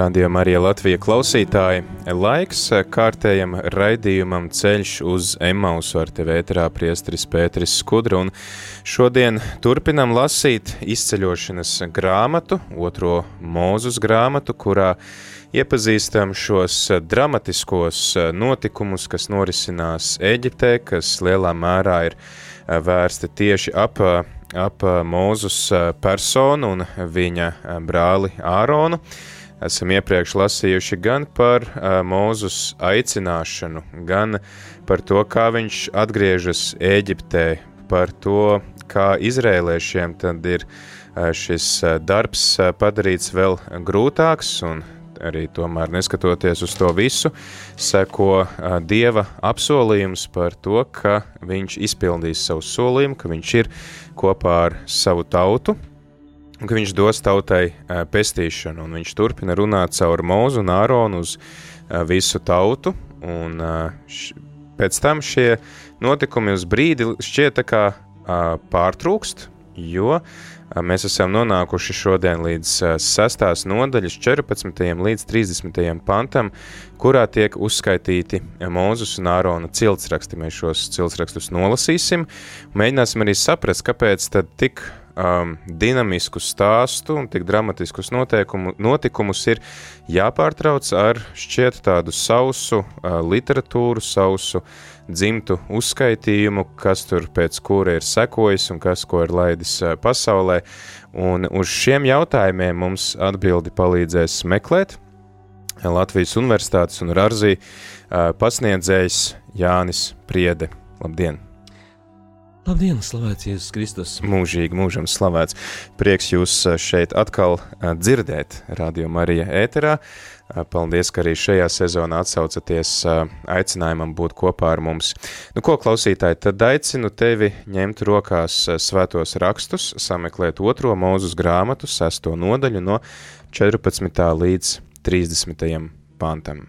Radījumā arī Latvijas klausītāji. Laiks kārtējam raidījumam ceļš uz Emausu ar tevi ēterā priestris Pēteris Skudra, un šodien turpinam lasīt izceļošanas grāmatu, otro mūzus grāmatu, kurā iepazīstam šos dramatiskos notikumus, kas norisinās Eģiptē, kas lielā mērā ir vērsti tieši ap, ap mūzus personu un viņa brāli Āronu esam iepriekš lasījuši gan par uh, Mūzus aicināšanu, gan par to, kā viņš atgriežas Ēģiptē, par to, kā izrēliešiem tad ir uh, šis uh, darbs uh, padarīts vēl grūtāks un arī tomēr neskatoties uz to visu, seko uh, Dieva apsolījums par to, ka viņš izpildīs savu solījumu, ka viņš ir kopā ar savu tautu, un ka viņš dos tautai pestīšanu, un viņš turpina runāt caur Mūzu un Āronu uz visu tautu, un š, pēc tam šie notikumi uz brīdi šķiet kā pārtrūkst, jo mēs esam nonākuši šodien līdz 6. nodaļas 14. līdz 30. pantam, kurā tiek uzskaitīti Mūzus un Ārona ciltsraksti. Mēs šos ciltsrakstus nolasīsim, mēģināsim arī saprast, kāpēc tad tik um, dinamisku stāstu un tik dramatiskus noteikumu, notikumus ir jāpārtrauc ar šķiet tādu sausu uh, literatūru, sausu dzimtu uzskaitījumu, kas tur pēc kura ir sekojis un kas ko ir laidis uh, pasaulē. Un uz šiem jautājumiem mums atbildi palīdzēs meklēt Latvijas Universitātes un Rarzī uh, pasniedzējs Jānis Priede. Labdien! Labdien, slavēts Jēzus Kristus! Mūžīgi, mūžam slavēts. Prieks jūs eh, šeit atkal eh, dzirdēt Radio Marija ēterā. Eh, paldies, ka arī šajā sezonā atsaucaties aicinājumam būt kopā ar mums. Nu, ko klausītāji, tad aicinu tevi ņemt rokās svētos rakstus, sameklēt otro mūzus grāmatu, sesto nodaļu no 14. līdz 30. pantam.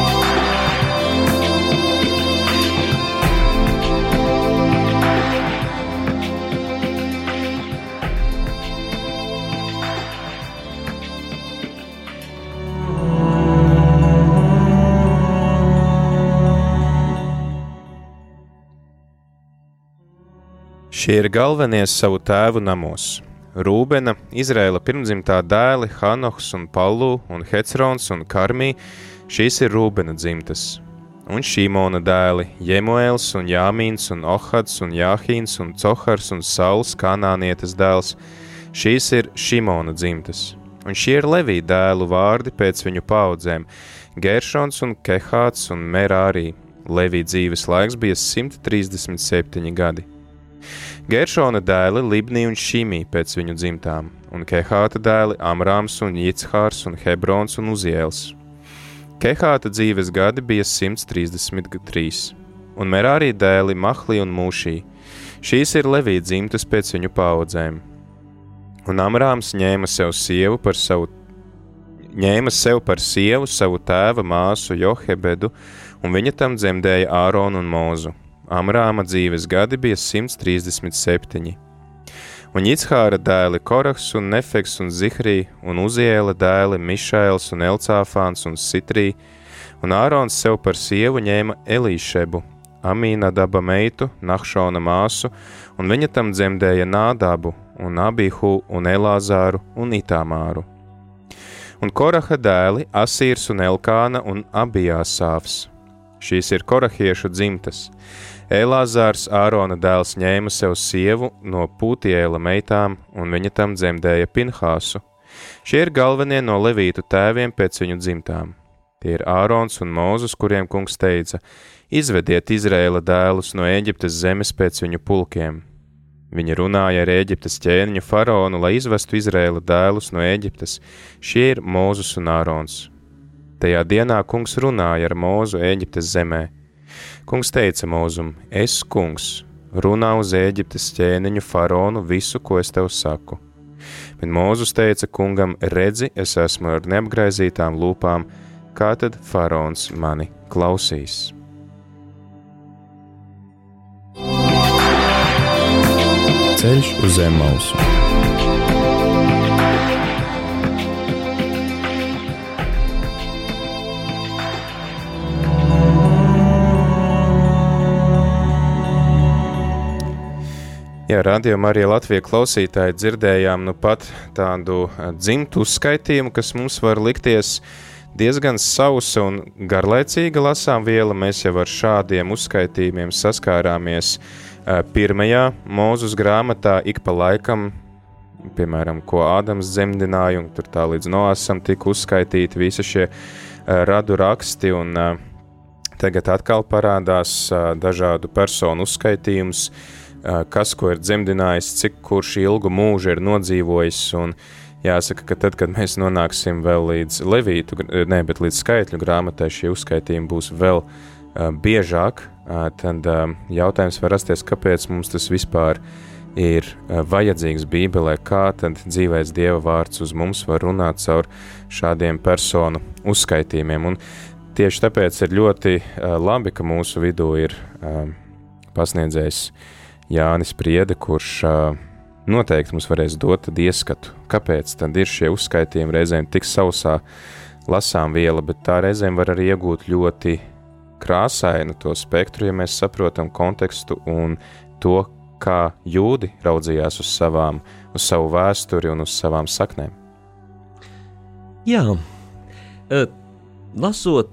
Šie ir galvenie savu tēvu namos. Rūbena, Izraēla pirmdzimtā dēli Hanohs un Pallu un Hecrons un Karmī, šīs ir Rūbena dzimtas. Un Šīmona dēli Jemuēls un Jāmīns un Ohads un Jāhīns un Cohars un Sauls kanānietes dēls, šīs ir Šimona dzimtas. Un šie ir Levī dēlu vārdi pēc viņu paudzēm – Geršons un Kehāts un Merārī. Levī dzīves laiks bija 137 gadi. Geršona dēli Libni un Šimī pēc viņu dzimtām, un Kehāta dēli Amrāms un Jitshārs un Hebrons un Uziels. Kehāta dzīves gadi bija 133, un Merārī dēli Mahli un Mūšī. Šīs ir Levija dzimtas pēc viņu paudzēm. Un Amrāms ņēma sev sievu par savu ņēma sev par sievu savu tēva māsu Johebedu, un viņa tam dzemdēja Āronu un Mūzu. Amrāma dzīves gadi bija 137. Un Jitshāra dēli Korahs un Nefeks un Zihrī un Uziela dēli Mišēls un Elcāfāns un Sitrī, un Ārons sev par sievu ņēma Elīšebu, Amīna daba meitu, Nahšona māsu, un viņa tam dzemdēja Nādabu un Abihu un Elāzāru un Itāmāru. Un Koraha dēli Asīrs un Elkāna un Abijāsāvs, Šīs ir korahiešu dzimtas. Elāzārs Ārona dēls ņēma sev sievu no Pūtiela meitām, un viņa tam dzemdēja Pinhāsu. Šie ir galvenie no levītu tēviem pēc viņu dzimtām. Tie ir Ārons un Mūzus, kuriem kungs teica: Izvediet Izraēla dēlus no Eģiptes zemes pēc viņu pulkiem. Viņa runāja ar Eģiptes ķēniņu faraonu, lai izvestu Izraēla dēlus no Eģiptes. Šie ir Mūzus un Ārons. Tajā dienā kungs runāja ar Mūzu Eģiptes zemē. Kungs teica Mūzum: Es, kungs, runā uz Eģiptes ķēniņu faraonu visu, ko es tev saku. Bet Mūzus teica kungam: Redzi, es esmu ar neapgraizītām lūpām, kā tad faraons mani klausīs. Ceļš uz zem mausu. Jā, radījumā arī Latvijas klausītāji dzirdējām nu pat tādu dzimtu uzskaitījumu, kas mums var likties diezgan sausa un garlaicīga lasām viela. Mēs jau ar šādiem uzskaitījumiem saskārāmies uh, Pirmajā mūzus grāmatā ik pa laikam, piemēram, ko Ādams dzemdināja, un tur tā līdz noasam tika uzskaitīti visi šie radu raksti, un tagad atkal parādās dažādu personu uzskaitījums, kas ko ir dzemdinājis, cik kurš ilgu mūžu ir nodzīvojis, un jāsaka, ka tad, kad mēs nonāksim vēl līdz levītu, ne, bet līdz skaitļu grāmatai, šie uzskaitījumi būs vēl biežāk, tad jautājums var rasties, kāpēc mums tas vispār ir vajadzīgs Bībelē, kā tad dzīvēs Dieva vārds uz mums var runāt caur šādiem personu uzskaitījumiem. Un tieši tāpēc ir ļoti labi, ka mūsu vidū ir pasniedzējs Jānis Priede, kurš noteikti mums varēs dot ieskatu, kāpēc tad ir šie uzskaitījumi? Reizēm tik sausā lasām viela, bet tā reizēm var arī iegūt ļoti krāsainu to spektru, ja mēs saprotam kontekstu un to, kā jūdi raudzījās uz savām, uz savu vēsturi un uz savām saknēm. Jā, lasot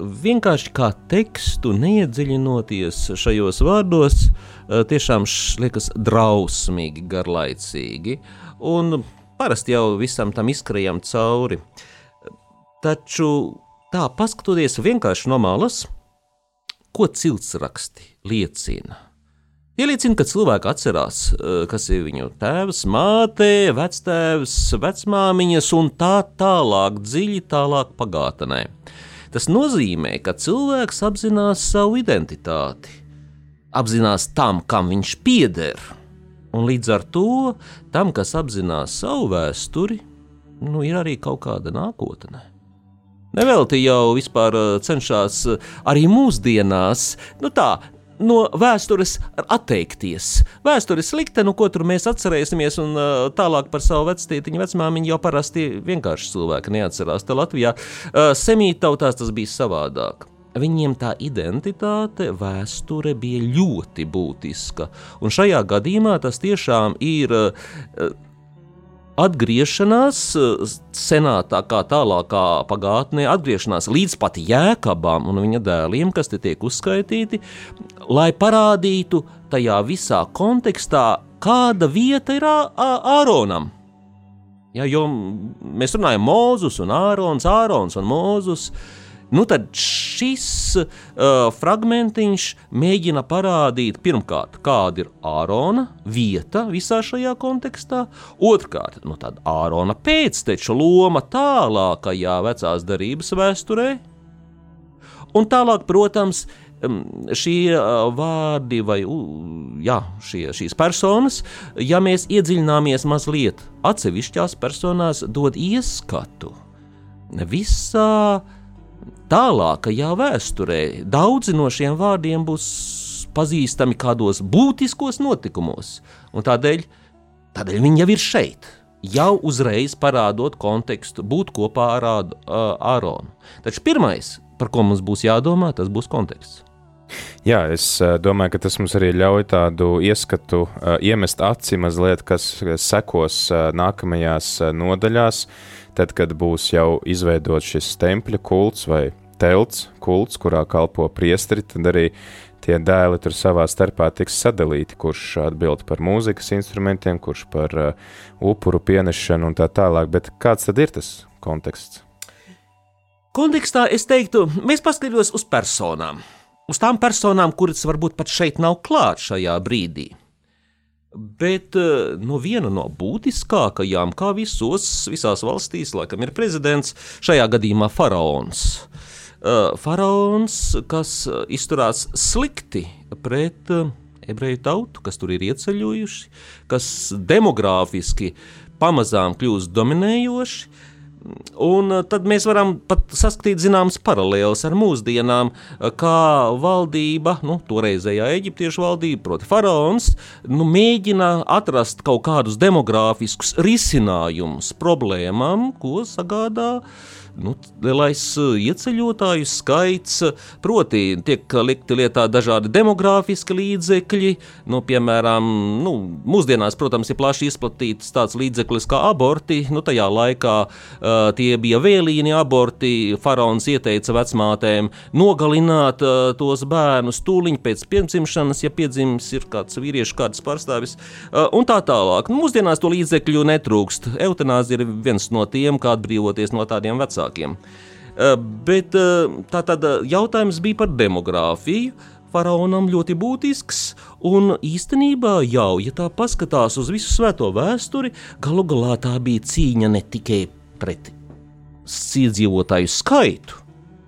vienkārši kā tekstu, neiedziļinoties šajos vārdos, e, tiešām liekas drausmīgi, garlaicīgi, un parasti jau visam tam izkrējam cauri. Taču tā, paskatoties vienkārši no malas, Ko ciltsraksti liecina? Tie liecina, ka cilvēki atcerās, eh, kas ir viņu tēvs, māte, vectēvs, vecmāmiņas un tā tālāk, dziļi tālāk pagātnē. Tas nozīmē, ka cilvēks apzinās savu identitāti, apzinās tam, kam viņš pieder, un līdz ar to tam, kas apzinās savu vēsturi, nu, ir arī kaut kāda nākotne. Nevelti jau vispār eh, cenšas eh, arī mūsdienās, nu tā, no vēstures atteikties. Vēstures slikta, nu ko tur mēs atcerēsimies, un uh, tālāk par savu vectītiņu, vecmāmiņu jau parasti vienkārši cilvēki neatcerās. Te Latvijā uh, semītautās tas bija savādāk. Viņiem tā identitāte, vēsture bija ļoti būtiska, un šajā gadījumā tas tiešām ir uh, atgriešanās senātā, kā tālākā pagātnē, atgriešanās līdz pat jēkabām un viņa dēliem, kas te tiek uzskaitīti, lai parādītu tajā visā kontekstā, kāda vieta ir Āronam. Ja, jo mēs runājam Mūzus un Ārons, Ārons un Mūzus. Uh, Nu, tad šis uh, fragmentiņš mēģina parādīt, pirmkārt, kāda ir Ārona vieta visā šajā kontekstā, otrkārt, nu, Ārona pēcteča loma tālākajā vecās darības vēsturē, un tālāk, protams, šie uh, vārdi vai jā, šie, šīs personas, ja mēs iedziļināmies mazliet atsevišķās personās, dod ieskatu visā tālākajā vēsturē daudzi no šiem vārdiem būs pazīstami kādos būtiskos notikumos, un tādēļ, tādēļ viņi jau ir šeit. Jau uzreiz parādot kontekstu, būt kopā ar Āronu. Taču pirmais, par ko mums būs jādomā, tas būs konteksts. Jā, es domāju, ka tas mums arī ļauj tādu ieskatu, iemest aci mazliet, kas sekos nākamajās nodaļās, tad, kad būs jau izveidots šis tempļa kults vai telts, kults, kurā kalpo priesteri, tad arī tie dēli tur savā starpā tiks sadalīti, kurš atbild par mūzikas instrumentiem, kurš par uh, upuru pienešanu un tā tālāk. Bet kāds tad ir tas konteksts? Kontekstā es teiktu, mēs paskatītos uz personām. Uz tām personām, kuras varbūt pat šeit nav klāt šajā brīdī. Bet uh, no viena no būtiskākajām, kā visos, visās valstīs, laikam, ir prezidents, šajā gadījumā faraons. Uh, faraons, kas izturās slikti pret ebreju tautu, kas tur ir ieceļojuši, kas demogrāfiski pamazām kļūst dominējoši, Un tad mēs varam pat saskatīt zināmas paralēlas ar mūsdienām, kā valdība, nu, toreizējā eģiptiešu valdība, proti, faraons, nu, mēģina atrast kaut kādus demogrāfiskus risinājumus problēmām, ko sagādā uh, nu, lielais uh, ieceļotāju skaits, proti, tiek likti lietā dažādi demogrāfiski līdzekļi, nu, piemēram, nu, mūsdienās, protams, ir plaši izplatīts tāds līdzeklis kā aborti, nu, tajā laikā uh, tie bija vēlīni aborti, faraons ieteica vecmātēm nogalināt uh, tos bērnus tūliņ pēc piedzimšanas, ja piedzims ir kāds vīriešu kāds pārstāvis, uh, un tā tālāk. Nu, mūsdienās to līdzekļu netrūkst. Eutanāzija ir viens no tiem, kā atbrīvoties no tādiem vecākiem vecākiem. Eh, bet eh, tā tad eh, jautājums bija par demogrāfiju. Faraonam ļoti būtisks, un īstenībā jau, ja tā paskatās uz visu svēto vēsturi, galu galā tā bija cīņa ne tikai pret iedzīvotāju skaitu,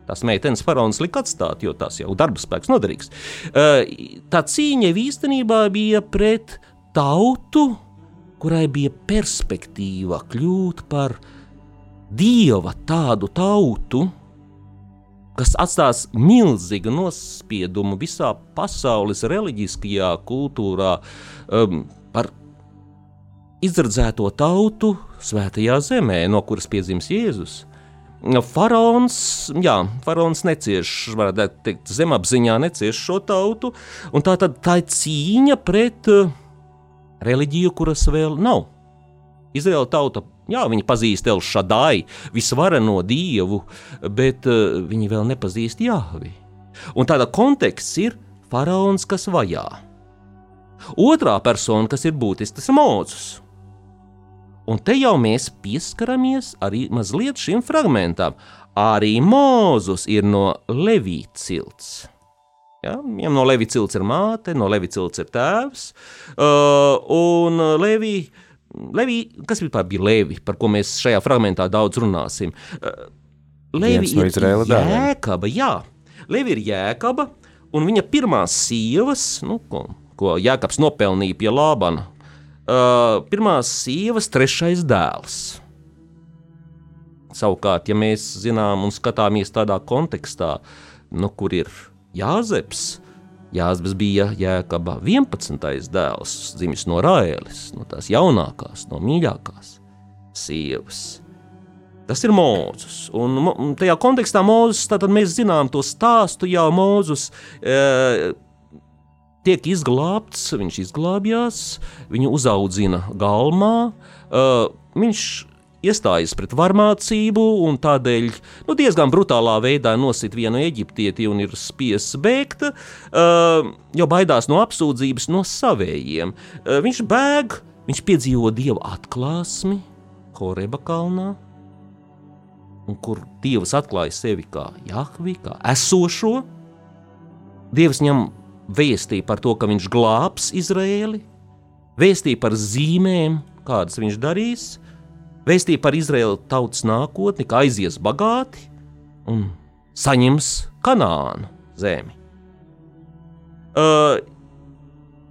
tās meitenes faraons lika atstāt, jo tās jau darba spēks noderīgs. Tā cīņa īstenībā bija pret tautu, kurai bija perspektīva kļūt par dieva tādu tautu, kas atstās milzīgu nospiedumu visā pasaules reliģiskajā kultūrā um, par izredzēto tautu svētajā zemē, no kuras piedzims Jēzus. Faraons, jā, faraons necieš, varētu teikt, zemapziņā necieš šo tautu, un tā tad tā ir cīņa pret uh, reliģiju, kuras vēl nav. Izraela tauta Jā, viņi pazīst El Šadai, visvareno dievu, bet uh, viņi vēl nepazīst Jāvi. Un tāda konteksts ir faraons, kas vajā. Otrā persona, kas ir būtisks, tas ir Mozus. Un te jau mēs pieskaramies arī mazliet šim fragmentam. Arī Mozus ir no Levīta cilts. Ja? Viņam no Levīta cilts ir māte, no Levīta cilts ir tēvs. Uh, un Levīta Levi, kas vispār bija Levi, par ko mēs šajā fragmentā daudz runāsim? Uh, Levi no ir jēkaba, jā. Levi ir jēkaba, un viņa pirmās sievas, nu, ko, ko Jēkabs nopelnīja pie Lābana, uh, pirmās sievas trešais dēls. Savukārt, ja mēs zinām un skatāmies tādā kontekstā, nu, kur ir Jāzeps, Jāzbis bija Jēkaba 11. dēls, dzimis no Rāēlis, no tās jaunākās, no mīļākās sievas. Tas ir Mozus. Un tajā kontekstā Mozus, tad mēs zinām to stāstu, jau Mozus e, tiek izglābts, viņš izglābjās, viņu uzaudzina galmā, e, viņš iestājas pret varmācību un tādēļ nu, diezgan brutālā veidā nosit vienu eģiptieti un ir spiests bēgt, uh, jo baidās no apsūdzības no savējiem. Uh, viņš bēg, viņš piedzīvo dieva atklāsmi Horeba kalnā, kur dievs atklāja sevi kā Jahvi, kā esošo. Dievs ņem vēstīja par to, ka viņš glābs Izraēli, vēstīja par zīmēm, kādas viņš darīs, Vēstīja par Izraēlu tautas nākotni, ka aizies bagāti un saņems kanānu zemi. Uh,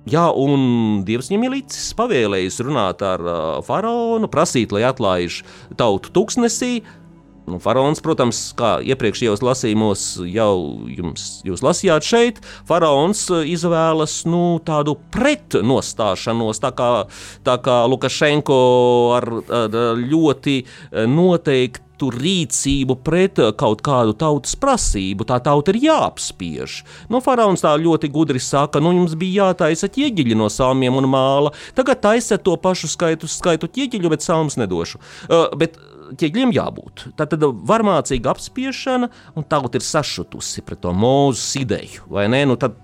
jā, un Dievs viņam ir līdzis pavēlējis runāt ar uh, faraonu, prasīt, lai atlaiž tautu tuksnesī, Nu, faraons, protams, kā iepriekšējos lasījumos jau jums, jūs lasījāt šeit, faraons eh, izvēlas nu, tādu pretnostāšanos, tā kā, tā kā Lukašenko ar, ar ļoti eh, noteiktu vērstu rīcību pret eh, kaut kādu tautas prasību. Tā tauta ir jāapspiež. No faraons tā ļoti gudri saka, nu jums bija jātaisa ķieģeļi no salmiem un māla. Tagad taisiet to pašu skaitu, skaitu ķieģeļu, bet salmus nedošu. Uh, bet ķēgļiem jābūt. Tā tad varmācīga apspiešana, un tauta ir sašutusi pret to mūzu ideju, vai ne? Nu, tad,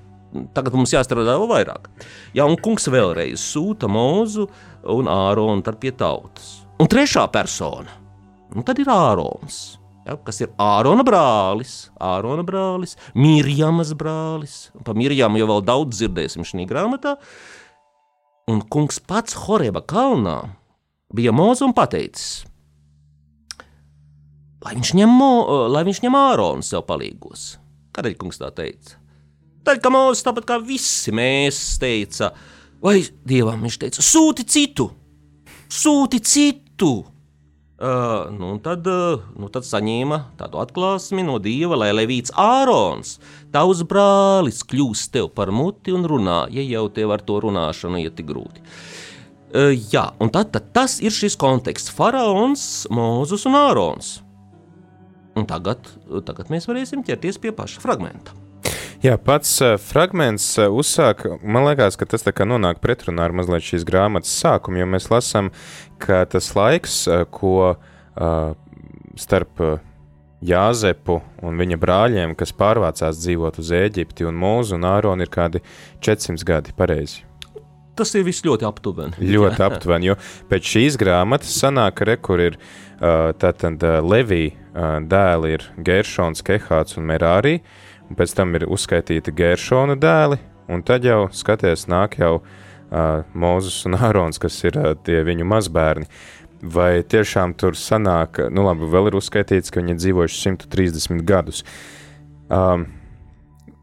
tagad mums jāstrādā vēl vairāk. Jā, un kungs vēlreiz sūta mūzu un āronu pie tautas. Un trešā persona, nu tad ir ārons ja, kas ir Ārona brālis, Ārona brālis, Mirjamas brālis. Par Mirjamu jau vēl daudz dzirdēsim šajā grāmatā. Un kungs pats Horeba kalnā bija mūzis un pateicis, lai viņš ņem, mo, lai viņš ņem Āronu sev palīgos. Kādēļ kungs tā teica? Tad, ka mūzis tāpat kā visi mēs teica, vai dievam viņš teica, sūti citu, sūti citu. Uh, nu, tad, uh, nu, tad saņēma tādu atklāsmi no dieva, lai Levīts Ārons, tavs brālis, kļūst tev par muti un runā, ja jau tev ar to runāšanu iet grūti. Uh, jā, un tad, tad tas ir šis konteksts - faraons, Mūzus un Ārons. Un tagad, tagad mēs varēsim ķerties pie paša fragmenta. Jā, pats uh, fragments uh, uzsāk, man liekas, ka tas nonāk pretrunā ar mazliet šīs grāmatas sākumu, jo mēs lasām, ka tas laiks, uh, ko uh, starp uh, Jāzepu un viņa brāļiem, kas pārvācās dzīvot uz Eģipti un Mūzu un Āronu, ir kādi 400 gadi pareizi. Tas ir viss ļoti aptuveni. Ļoti aptuveni, jo pēc šīs grāmatas sanāk, re, kur ir tātad Levija dēli ir Geršons, Kehāts un Merārī, un pēc tam ir uzskaitīti Gēršona dēli, un tad jau skaties, nāk jau Mozus un Ārons, kas ir tie viņu mazbērni. Vai tiešām tur sanāk, nu labi, vēl ir uzskaitīts, ka viņi ir dzīvojuši 130 gadus. Um,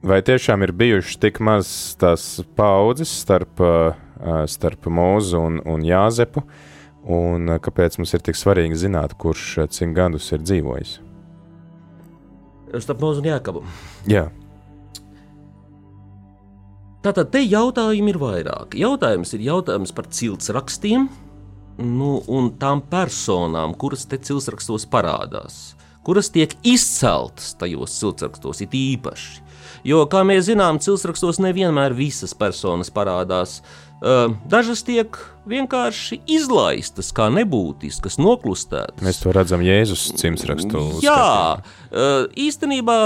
vai tiešām ir bijušas tik maz tās paudzes starp, uh, starp Mūzu un, un Jāzepu, un kāpēc mums ir tik svarīgi zināt, kurš cik gadus ir dzīvojis? starp Mūzu un Jāekabu. Jā. Tātad te jautājumi ir vairāk. Jautājums ir jautājums par ciltsrakstiem nu, un tām personām, kuras te ciltsrakstos parādās, kuras tiek izceltas tajos ciltsrakstos, it īpaši. Jo, kā mēs zinām, ciltsrakstos nevienmēr visas personas parādās. Dažas tiek vienkārši izlaistas, kā nebūtiskas, noklustētas. Mēs to redzam Jēzus cimsrakstu. Jā, īstenībā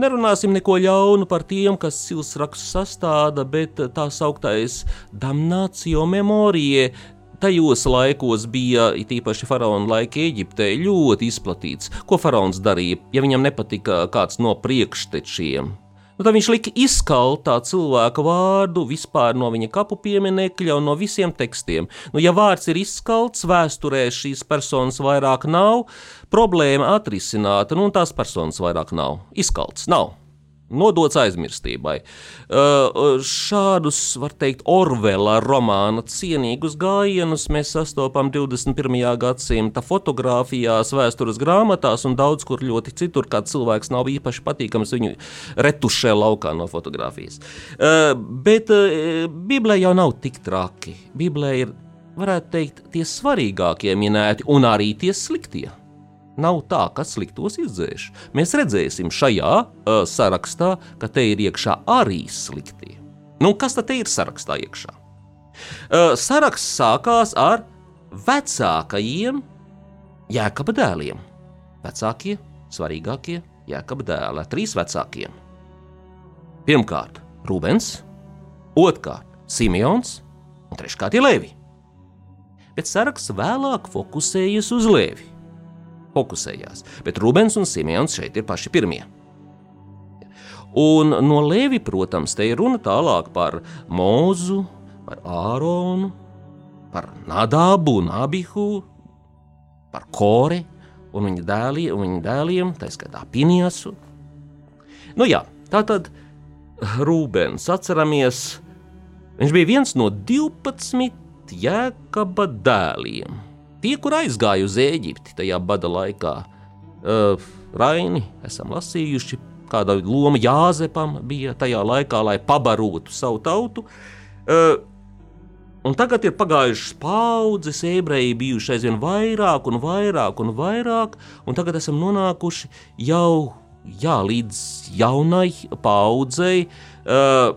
nerunāsim neko ļaunu par tiem, kas ciltsrakstu sastāda, bet tā sauktais damnācio memorie tajos laikos bija īpaši faraona laika Eģiptē ļoti izplatīts. Ko faraons darīja, ja viņam nepatika kāds no priekštečiem? Nu, tad viņš lika izskaut tā cilvēka vārdu vispār no viņa kapu pieminekļa un no visiem tekstiem. Nu, ja vārds ir izskalts, vēsturē šīs personas vairāk nav, problēma atrisināta, nu, un tās personas vairāk nav. Izskalts nav nodots aizmirstībai. Uh, šādus, var teikt, Orvela romāna cienīgus gājienus mēs sastopam 21. gadsimta fotografijās, vēstures grāmatās un daudz kur ļoti citur, kā cilvēks nav īpaši patīkams viņu retušē laukā no fotografijas. Uh, bet Bībelē jau nav tik traki. Bībelē ir, varētu teikt, tie svarīgākie minēti un arī tie sliktie. Nav tā, ka sliktos izdzēš. Mēs redzēsim šajā uh, sarakstā, ka te ir iekšā arī sliktie. Nu, kas tad ir sarakstā iekšā? Uh, saraksts sākās ar vecākajiem jēkaba dēliem. Vecākie, svarīgākie jēkaba dēli, trīs vecākiem. Pirmkārt, Rūbens, otrkārt, Simons un treškārt, Levi. Bet saraksts vēlāk fokusējas uz Levi fokusējās. Bet Rubens un Simons šeit ir paši pirmie. Un no Levi, protams, te ir runa tālāk par Mūzu, par Āronu, par Nadabu un Abihu, par Kori un viņa dēliem, un viņa dēliem tā skaitā Piniesu. Nu jā, tā tad Rūbens, atceramies, viņš bija viens no 12 jēkaba dēliem – Tie, kur aizgāja uz Eģipti tajā bada laikā, uh, Raini, esam lasījuši, kāda loma Jāzepam bija tajā laikā, lai pabarotu savu tautu. Uh, Un tagad ir pagājušas paudzes, ebreji bijuši aizvien vairāk un vairāk un vairāk, un tagad esam nonākuši jau jā, līdz jaunai paudzei. Uh,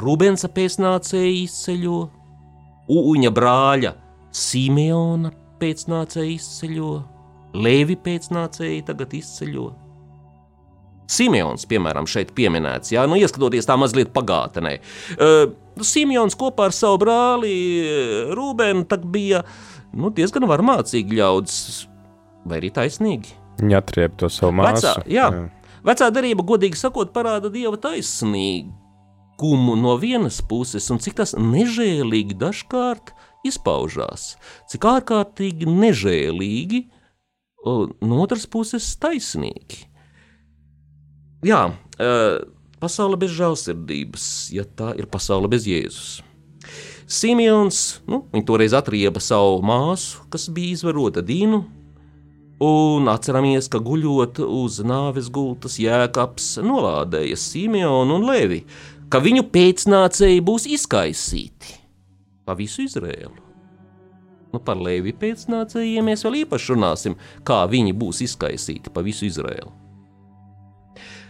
Rūbens pēcnācēji izceļo, Uņa brāļa Simeona pēcnācēji izceļo, Levi pēcnācēji tagad izceļo. Simons, piemēram, šeit pieminēts, jā, nu, ieskatoties tā mazliet pagātnē. Uh, Simons kopā ar savu brāli Rūbēnu bija nu, diezgan varmācīgi ļaudis, vai arī taisnīgi. Viņa atriep to savu māsu. Vecā, jā. jā. Vecā darība, godīgi sakot, parāda dieva taisnīgumu no vienas puses, un cik tas nežēlīgi dažkārt izpaužās. Cik ārkārtīgi nežēlīgi, no otras puses taisnīgi. Jā, pasaule bez žēlsirdības, ja tā ir pasaule bez Jēzus. Simons, nu, viņa toreiz atrieba savu māsu, kas bija izvarota Dīnu, un atceramies, ka guļot uz nāves gultas jēkabs nolādēja Simonu un Levi, ka viņu pēcnācēji būs izkaisīti pa visu Izrēlu. Nu, par Levi pēcnācējiem mēs vēl īpaši runāsim, kā viņi būs izkaisīti pa visu Izrēlu.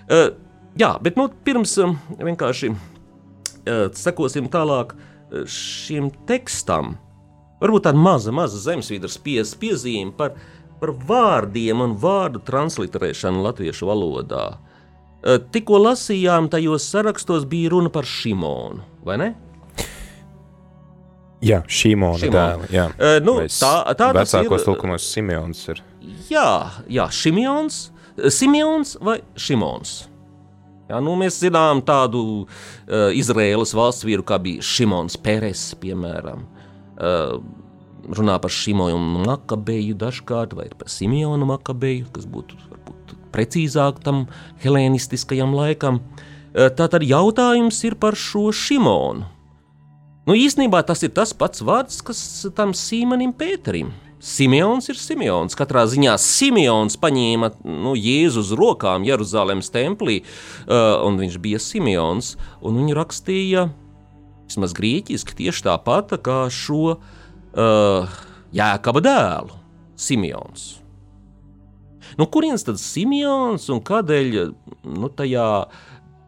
Uh, jā, bet nu, pirms um, vienkārši uh, sekosim tālāk uh, šim tekstam, varbūt tāda maza, maza zemesvītras pies, piezīme par, par vārdiem un vārdu transliterēšanu latviešu valodā. Uh, tikko lasījām, tajos sarakstos bija runa par Šimonu, vai ne? Jā, Šimona dēla. Jā. Uh, nu, tā, tā vecākos ir, tulkumos Simeons ir. Jā, jā Šimons, Simons vai Šimons. Ja, nu, mēs zinām tādu uh, Izraēlas valsts vīru, kā bija Šimons Pēres, piemēram. Uh, runā par Šimonu Makabeju dažkārt, vai par Simeonu Makabeju, kas būtu varbūt precīzāk tam helēnistiskajam laikam. Uh, tātad jautājums ir par šo Šimonu. Nu, īsnībā tas ir tas pats vārds, kas tam Sīmanim Pēterim. Simeons ir Simeons. Katrā ziņā Simeons paņēma nu, Jēzu uz rokām Jeruzalemes templī, uh, un viņš bija Simeons. Viņu rakstīja vismaz grieķiski tieši tāpat kā šo uh, jēkaba dēlu, Simeons. Nu, kurienes tad Simeons un kādēļ nu, tajā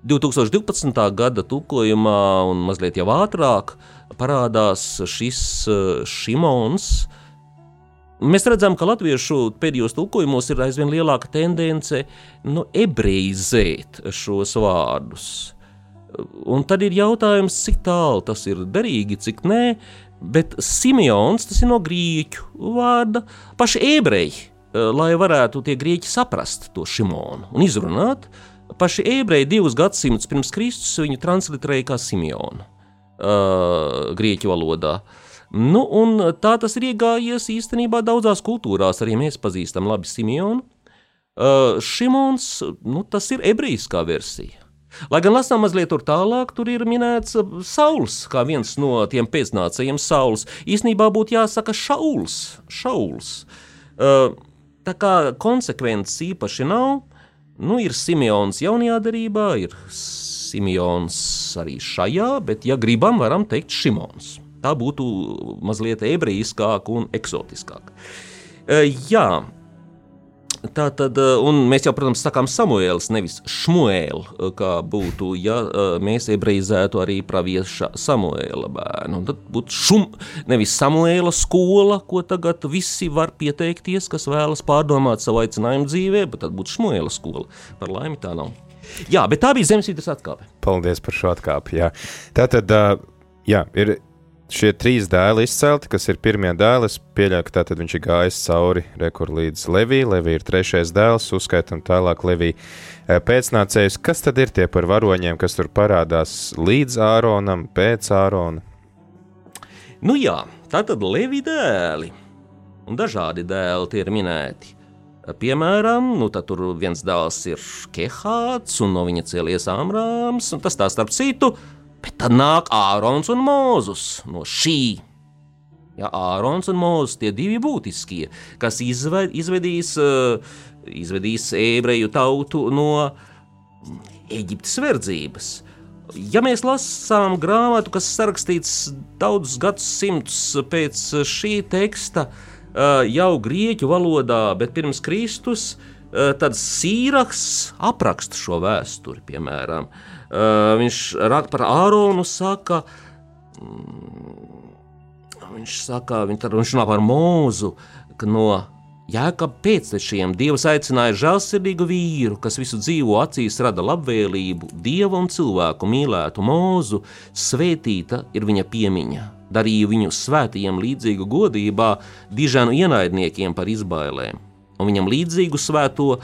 2012. gada tulkojumā un mazliet jau ātrāk parādās šis uh, Šimons? Mēs redzam, ka latviešu pēdējos tulkojumos ir aizvien lielāka tendence nu, ebreizēt šos vārdus. Un tad ir jautājums, cik tālu tas ir derīgi, cik nē, bet Simeons tas ir no grieķu vārda paši ebreji, lai varētu tie grieķi saprast to Šimonu un izrunāt. Paši ebreji divus gadsimtus pirms Kristus viņu transliterēja kā Simeonu uh, grieķu valodā. Nu, un tā tas ir iegājies īstenībā daudzās kultūrās. Arī mēs pazīstam labi Simeonu. Uh, Šimons, nu, tas ir ebrejiskā versija. Lai gan lasām mazliet tur tālāk, tur ir minēts Sauls, kā viens no tiem pēcnācējiem Sauls. Īsnībā būtu jāsaka Šauls. šauls. Uh, tā kā konsekvences īpaši nav, nu, ir Simeons jaunajā darībā, ir Simeons arī šajā, bet, ja gribam, varam teikt Šimons tā būtu mazliet ebrejiskāka un eksotiskāka. E, jā, Tā tad, e, un mēs jau, protams, sakām Samuēls, nevis Šmuēl, e, kā būtu, ja mēs ebreizētu arī pravieša Samuēla bērnu. Tad būtu šum, nevis Samuēla skola, ko tagad visi var pieteikties, kas vēlas pārdomāt savu aicinājumu dzīvē, bet tad būtu Šmuēla skola. Par laimi tā nav. Jā, bet tā bija zemesvītras atkāpe. Paldies par šo atkāpi, jā. Tātad, jā, ir šie trīs dēli izcelti, kas ir pirmie dēli. Es pieļauju, ka tātad viņš ir gājis cauri rekur līdz Levijai. Levija ir trešais dēls, uzskaitam tālāk Levija e, pēcnācējus. Kas tad ir tie par varoņiem, kas tur parādās līdz Āronam, pēc Ārona? Nu jā, tā tad Levija dēli un dažādi dēli tie ir minēti. Piemēram, nu, tur viens dēls ir Kehāts, un no viņa cēlies Āmrāms, un tas tā starp citu Bet tad nāk Ārons un Mūzus no šī. Ja, Ārons un Mūzes tie divi būtiskie, kas izved, izvedīs, uh, izvedīs ebreju tautu no Eģiptes verdzības. Ja mēs lasām grāmatu, kas sarakstīts daudzus gadsimtus pēc šī teksta, uh, jau grieķu valodā, bet pirms Kristus, uh, tad Sīraks apraksta šo vēsturi, piemēram. Uh, viņš raksta par Āronu, saka, mm, viņš saka, viņš, runā par mūzu, ka no Jēkab pēctečiem Dievs aicināja žēlsirdīgu vīru, kas visu dzīvo acīs rada labvēlību, Dievu un cilvēku mīlētu mūzu, svētīta ir viņa piemiņa, darīja viņu svētījiem līdzīgu godībā, dižanu ienaidniekiem par izbailēm, un viņam līdzīgu svēto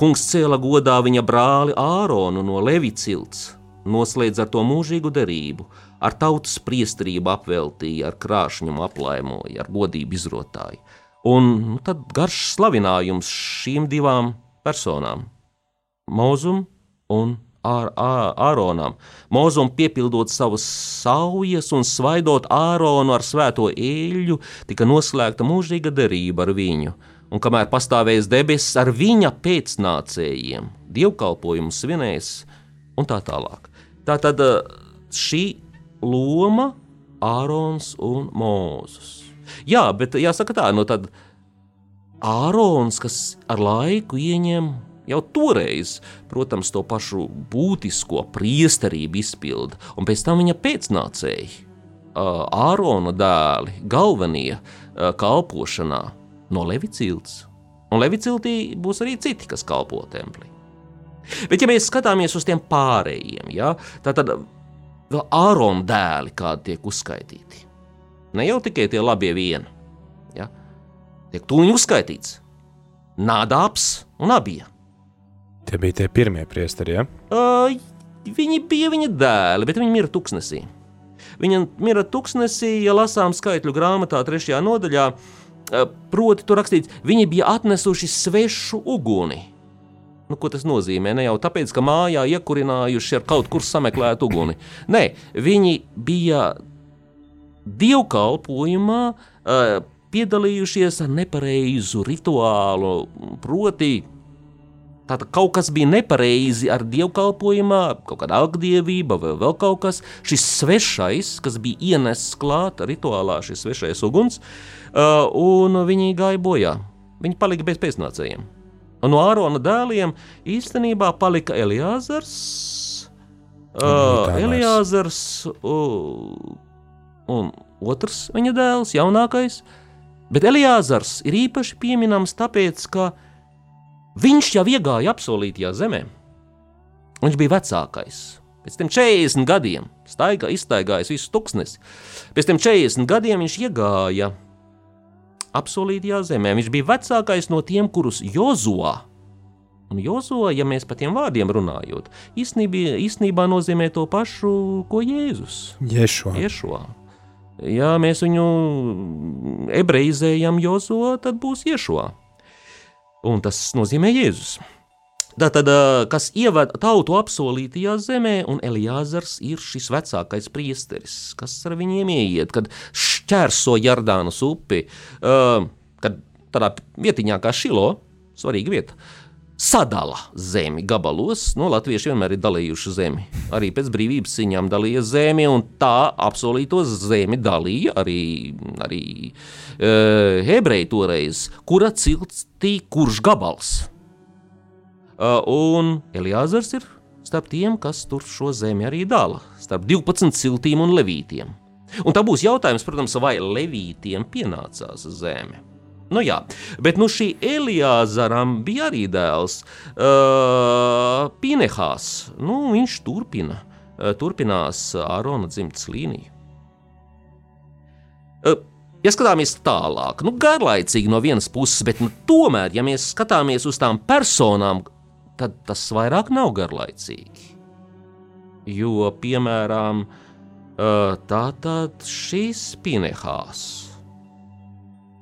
kungs cēla godā viņa brāli Āronu no Levicilts, noslēdz ar to mūžīgu derību, ar tautas priesterību apveltīja, ar krāšņumu aplaimoja, ar godību izrotāju Un nu, tad garš slavinājums šīm divām personām - Mozum un Ār, ār, Āronam. Mozum piepildot savas saujas un svaidot Āronu ar svēto eļļu, tika noslēgta mūžīga derība ar viņu. Un kamēr pastāvēs debesis ar viņa pēcnācējiem, dievkalpojumu svinēs un tā tālāk. Tā tad eh, šī loma Ārons un Mūzus. Jā, bet jāsaka tā, no tad Ārons, kas ar laiku ieņem jau toreiz, protams, to pašu būtisko priesterību izpilda, un pēc tam viņa pēcnācēji, Ārona dēli, galvenie kalpošanā no Levicilts. Un Leviciltī būs arī citi, kas kalpo templī. Bet, ja mēs skatāmies uz tiem pārējiem, ja, tad vēl Ārona dēli kādi tiek uzskaitīti. Ne jau tikai tie labie vieni. Ja? Tiek tūlīt uzskaitīts. Nādāps un abie. Tie bija tie pirmie priesteri, ja? Uh, viņi bija viņa dēli, bet viņi mira tuksnesī. Viņa mira tuksnesī, ja lasām skaitļu grāmatā, trešajā nodaļā. Uh, proti, tur rakstīts, viņi bija atnesuši svešu uguni. Nu, ko tas nozīmē? Ne jau tāpēc, ka mājā iekurinājuši ar kaut kur sameklētu uguni. Nē, viņi bija dievkalpojumā uh, piedalījušies ar nepareizu rituālu, proti, Tātad kaut kas bija nepareizi ar dievkalpojumā, kaut kāda agdievība vai vēl kaut kas. Šis svešais, kas bija ienests klāt rituālā, šis svešais uguns, uh, un viņi gāja bojā. Viņi palika bez pēcnācējiem. Un no Ārona dēliem īstenībā palika Eliāzars. Uh, Eliāzars uh, un otrs viņa dēls, jaunākais. Bet Eliāzars ir īpaši pieminams tāpēc, ka viņš jau iegāja apsolītajā zemē. Viņš bija vecākais. Pēc tam 40 gadiem staigā, izstaigājis visu tuksnesi. Pēc tam 40 gadiem viņš iegāja apsolītajā zemē. Viņš bija vecākais no tiem, kurus Jozua. Un Jozua, ja mēs par tiem vārdiem runājot, īstenībā, īstenībā nozīmē to pašu, ko Jēzus. Ješua. Ješua. Ja mēs viņu ebreizējam Jozo, tad būs Iešua. Un tas nozīmē Jēzus. Tātad, kas ievada tautu apsolītajā zemē, un Elijāzars ir šis vecākais priesteris, kas ar viņiem ieiet, kad šķērso Jardānas upi, kad tādā vietiņā kā Šilo, svarīga vieta, sadala zemi gabalos. No, Latvieši vienmēr ir dalījuši zemi. Arī pēc brīvības cīņām dalīja zemi, un tā apsolīto zemi dalīja arī, arī uh, ebreji toreiz, kura ciltī kurš gabals. Uh, un Eliāzars ir starp tiem, kas tur šo zemi arī dala, starp 12 ciltīm un levītiem. Un tā būs jautājums, protams, vai levītiem pienācās zeme. Nu, jā, bet nu, šī Elijāzaram bija arī dēls uh, Pinehās. Nu, viņš turpina, uh, turpinās Ārona dzimtas līniju. Uh, ja skatāmies tālāk, nu, garlaicīgi no vienas puses, bet nu, tomēr, ja mēs skatāmies uz tām personām, tad tas vairāk nav garlaicīgi. Jo, piemēram, uh, tā tad šis Pinehās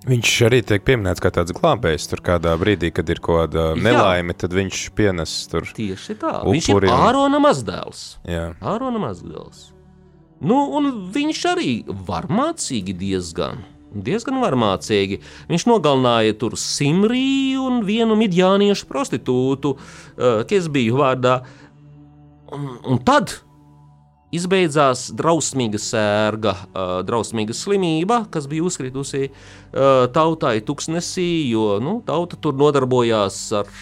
Viņš arī tiek pieminēts kā tāds glābējs. Tur kādā brīdī, kad ir kaut kāda nelaime, tad viņš pienes tur. Tieši tā. Viņš ir Ārona mazdēls. Jā. Ārona mazdēls. Nu, un viņš arī var mācīgi diezgan. Diezgan varmācīgi. Viņš nogalināja tur Simrī un vienu midjāniešu prostitūtu, kas bija vārdā. Un, un tad Izbeidzās drausmīga sērga, drausmīga slimība, kas bija uzkritusi tautai tuksnesī, jo nu, tauta tur nodarbojās ar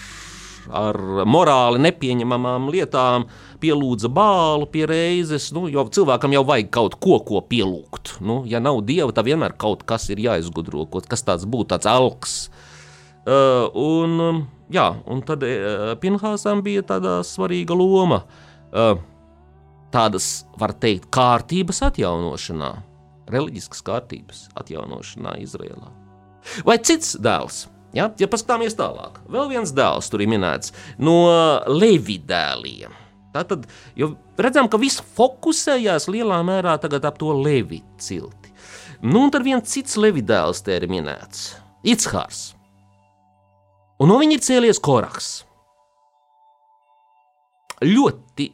ar morāli nepieņemamām lietām pielūdza bālu pie reizes, nu, jo cilvēkam jau vajag kaut ko, ko pielūgt. Nu, ja nav dieva, tad vienmēr kaut kas ir jāizgudro, kas tāds būtu tāds alks. Uh, un, jā, un tad uh, Pinhāsam bija tāda svarīga loma. Uh, tādas, var teikt, kārtības atjaunošanā, reliģiskas kārtības atjaunošanā Izrēlā. Vai cits dēls? Ja, ja paskatāmies tālāk, vēl viens dēls tur ir minēts no Levi dēliem. Tātad, jo redzam, ka viss fokusējās lielā mērā ap to Levi cilti. Nu, un tad viens cits Levi dēls te ir minēts - Ichārs. Un no viņa ir cēlies Koraks. Ļoti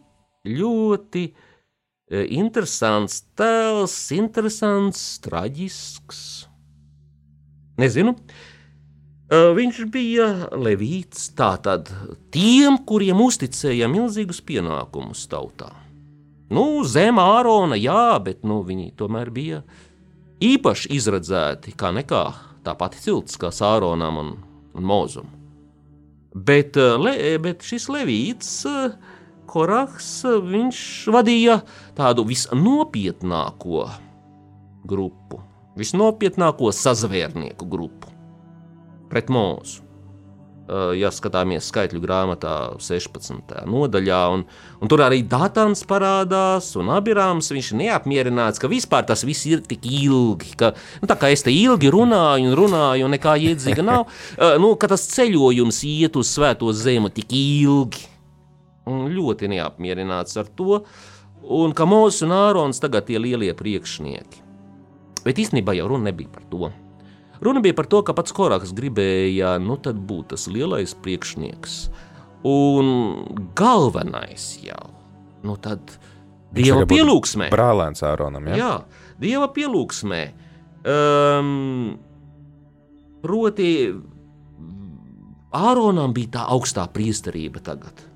ļoti e, interesants tēls, interesants, traģisks. Nezinu. E, viņš bija levīts, tātad tiem, kuriem uzticēja milzīgus pienākumus tautā. Nu, zem ārona, jā, bet nu, viņi tomēr bija īpaši izredzēti, kā nekā tā pati cilts, kā Sāronam un, un Mozum. Bet, e, le, bet šis levīts uh, Korahs viņš vadīja tādu visnopietnāko grupu, visnopietnāko sazvērnieku grupu pret mūzu. Ja skatāmies skaitļu grāmatā, 16. nodaļā, un, un tur arī Dātans parādās, un Abirāms viņš ir neapmierināts, ka vispār tas viss ir tik ilgi, ka, nu, tā kā es te ilgi runāju un runāju, un nekā iedzīga nav, nu, ka tas ceļojums iet uz svēto zemi tik ilgi un ļoti neapmierināts ar to, un ka Mozus un Ārons tagad ir lielie priekšnieki. Bet īstenībā jau runa nebija par to. Runa bija par to, ka pats Koraks gribēja nu, būt tas lielais priekšnieks. Un galvenais jau nu, tad dieva pielūgsmē. Brālēns Āronam. Ja? Jā, dieva pielūgsmē. Um, proti, Āronam bija tā augstā priesterība tagad.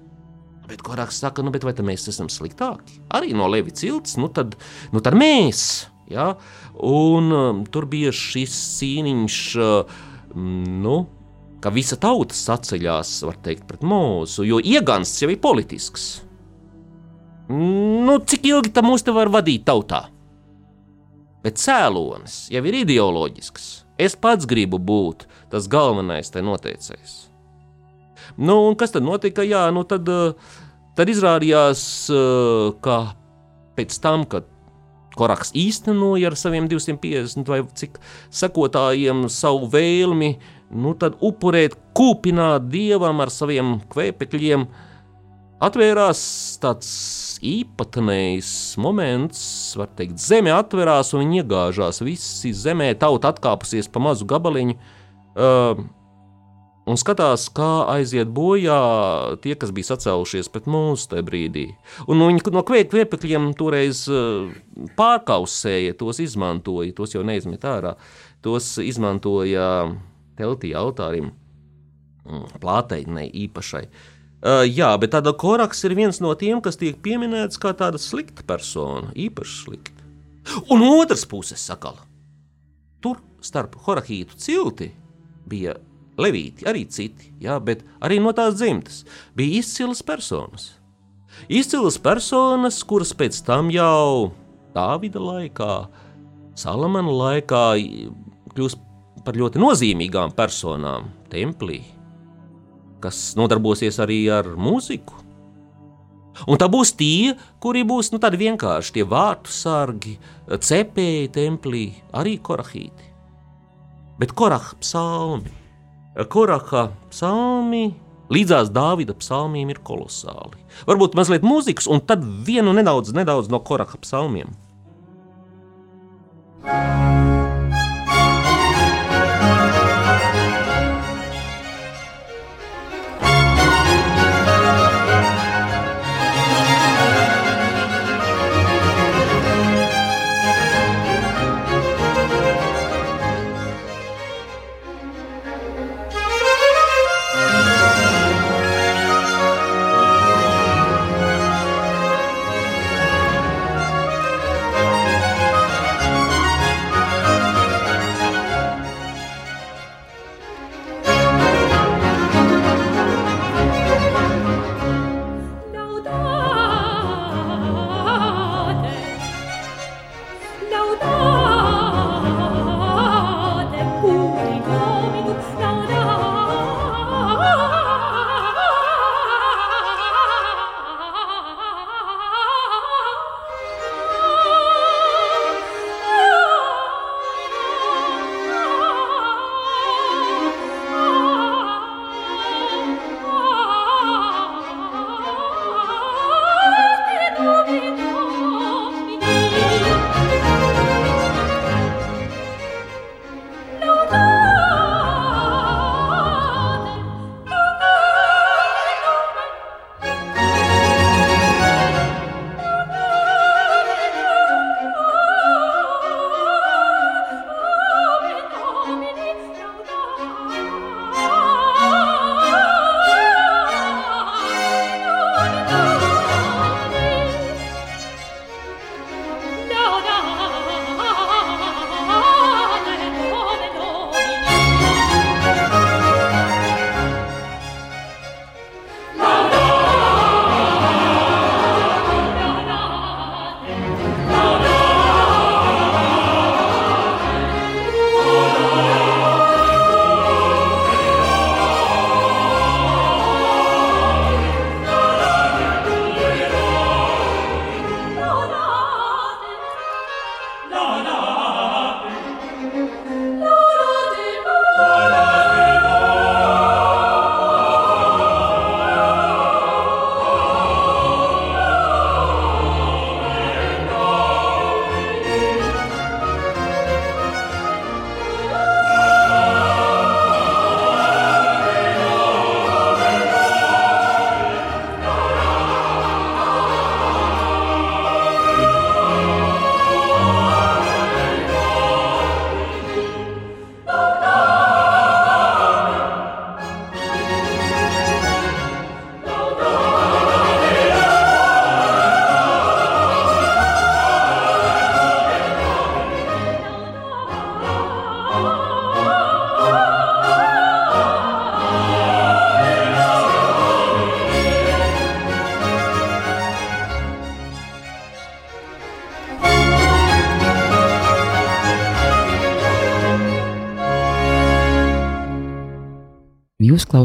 Bet Koraks saka, nu, vai mēs esam sliktāki? Arī no Levi cilts, nu tad, nu tad mēs. Ja? Un um, tur bija šis cīniņš, uh, nu, ka visa tauta saceļās, var teikt, pret mūzu, jo iegansts jau ir politisks. Nu, cik ilgi tam mūs te var vadīt tautā? Bet cēlonis jau ir ideoloģisks. Es pats gribu būt tas galvenais te noteicējs. Nu, un kas tad notika? Jā, nu tad, eh, tad izrādījās, eh, ka pēc tam, kad Koraks īstenoja ar saviem 250 vai cik sekotājiem savu vēlmi, nu tad upurēt, kūpināt dievam ar saviem kvēpekļiem, atvērās tāds īpatnējs moments, var teikt, zeme atverās un viņi iegāžās. Visi zemē tauta atkāpusies pa mazu gabaliņu. Uh, un skatās, kā aiziet bojā tie, kas bija sacēlušies pret mūsu tajā brīdī. Un viņi no kvēpekļiem toreiz eh, pārkausēja, tos izmantoja, tos jau neizmet ārā, tos izmantoja teltī altārim, mm, plāteinei īpašai. Uh, jā, bet tāda koraks ir viens no tiem, kas tiek pieminēts kā tāda slikta persona, īpaši slikta. Un otrs puses sakala. Tur starp Horahītu cilti bija Levīti, arī citi, jā, bet arī no tās dzimtas bija izcilas personas. Izcilas personas, kuras pēc tam jau Dāvida laikā, Salamana laikā kļūst par ļoti nozīmīgām personām templī, kas nodarbosies arī ar mūziku. Un tā būs tie, kuri būs nu, tādi vienkārši tie vārtu sargi, cepēji templī, arī korahīti. Bet korahā psalmi Koraka psalmi līdzās Dāvida psalmiem ir kolosāli. Varbūt mazliet mūzikas, un tad vienu nedaudz, nedaudz no Koraka psalmiem. thank you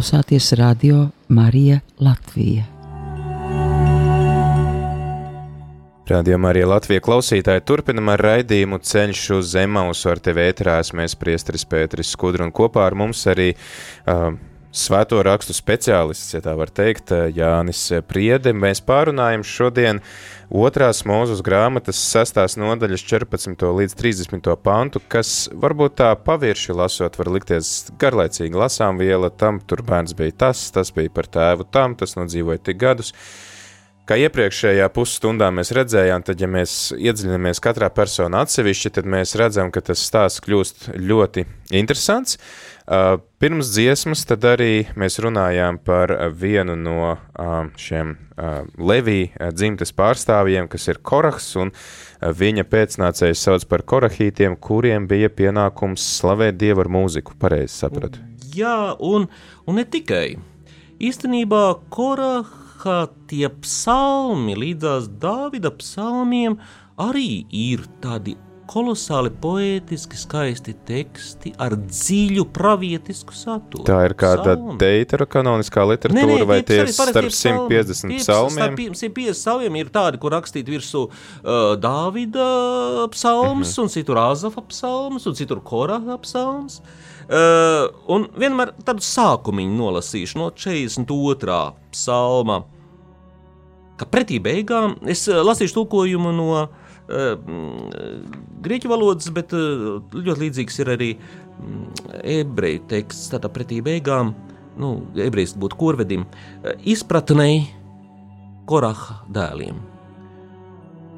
klausāties radio Marija Latvija. Rādījumā arī Latvijas klausītāji turpinam ar raidījumu ceļš uz Zemausu ar tevi ētrā. Mēs priesteris Pēteris Skudru un kopā ar mums arī uh, svēto rakstu speciālists, ja tā var teikt, Jānis Priede. Mēs pārunājam šodien otrās mūzes grāmatas sestās nodaļas 14. līdz 30. pantu, kas varbūt tā pavirši lasot var likties garlaicīgi lasām viela, tam tur bērns bija tas, tas bija par tēvu tam, tas nodzīvoja tik gadus. Kā iepriekšējā pusstundā mēs redzējām, tad, ja mēs iedziļināmies katrā personā atsevišķi, tad mēs redzam, ka tas stāsts kļūst ļoti interesants. Uh, pirms dziesmas tad arī mēs runājām par vienu no uh, šiem Levija dzimtes pārstāvjiem, kas ir Korahs, un viņa pēcnācējs sauc par Korahītiem, kuriem bija pienākums slavēt Dievu ar mūziku. Pareizi sapratu. Jā, un, un ne tikai. Īstenībā Korahs ka tie psalmi līdzās Dāvida psalmiem arī ir tādi kolosāli poētiski, skaisti teksti ar dziļu pravietisku saturu. Tā ir kāda deuterokanoniskā literatūra, nē, nē, vai tie ir starp 150 psalmiem? Starp 150 psalmiem ir tādi, kur rakstīt virsū uh, Dāvida psalms, mm -hmm. un citur Azafa psalms, un citur Koraha psalms. Uh, un vienmēr tādu sākumu nolasīšu no 42. psalma. Kā pretī beigām es uh, lasīšu tulkojumu no uh, grieķu valodas, bet uh, ļoti līdzīgs ir arī ebreju teksts. Tādā pretī beigām, nu, ebrejs būtu korvedim, izpratnei Koraha dēliem.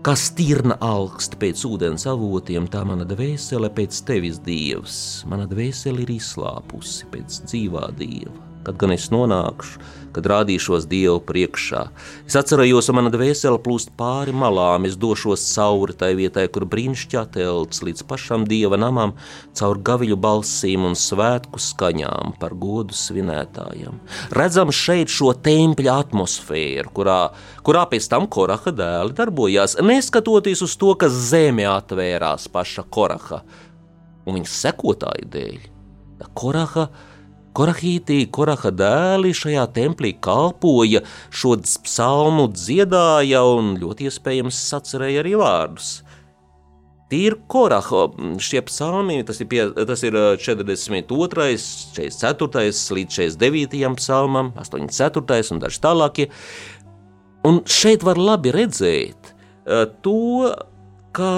Kā stirna augsta pēc ūdens avotiem, tā mana dvēsele pēc tevis dievs. Mana dvēsele ir izslāpusi pēc dzīvā dieva. Kad gan es nonākšu, kad rādīšos Dievu priekšā. Es atcerējos, ka mana dvēsele plūst pāri malām, es došos cauri tai vietai, kur brīnišķā telts līdz pašam Dieva namam, caur gaviļu balsīm un svētku skaņām par godu svinētājiem. Redzam šeit šo tempļa atmosfēru, kurā, kurā pēc tam Koraha dēli darbojās, neskatoties uz to, ka zeme atvērās paša Koraha un viņa sekotāju dēļ. Koraha Korahītī, Koraha dēli šajā templī kalpoja, šo psalmu dziedāja un ļoti iespējams sacerēja arī vārdus. Tīri Koraha šie psalmi, tas ir, pie, tas ir 42., 44. līdz 49. psalmam, 84. un daži tālākie. Un šeit var labi redzēt to, ka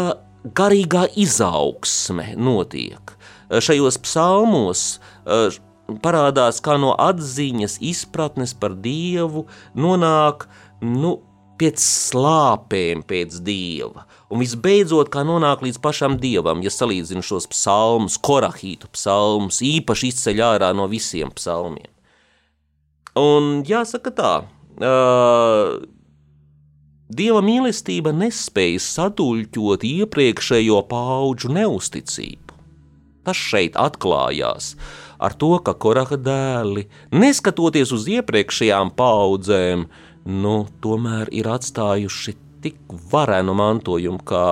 garīgā izaugsme notiek. Šajos psalmos parādās kā no atziņas, izpratnes par Dievu, nonāk nu, pēc slāpēm pēc Dieva. Un visbeidzot, kā nonāk līdz pašam Dievam, ja salīdzinu šos psalmus, korahītu psalmus, īpaši izceļ ārā no visiem psalmiem. Un jāsaka tā, uh, Dieva mīlestība nespēja saduļķot iepriekšējo pauģu neusticību. Tas šeit atklājās. Ar to, ka Koraha dēli, neskatoties uz iepriekšējām paudzēm, nu, tomēr ir atstājuši tik varenu mantojumu kā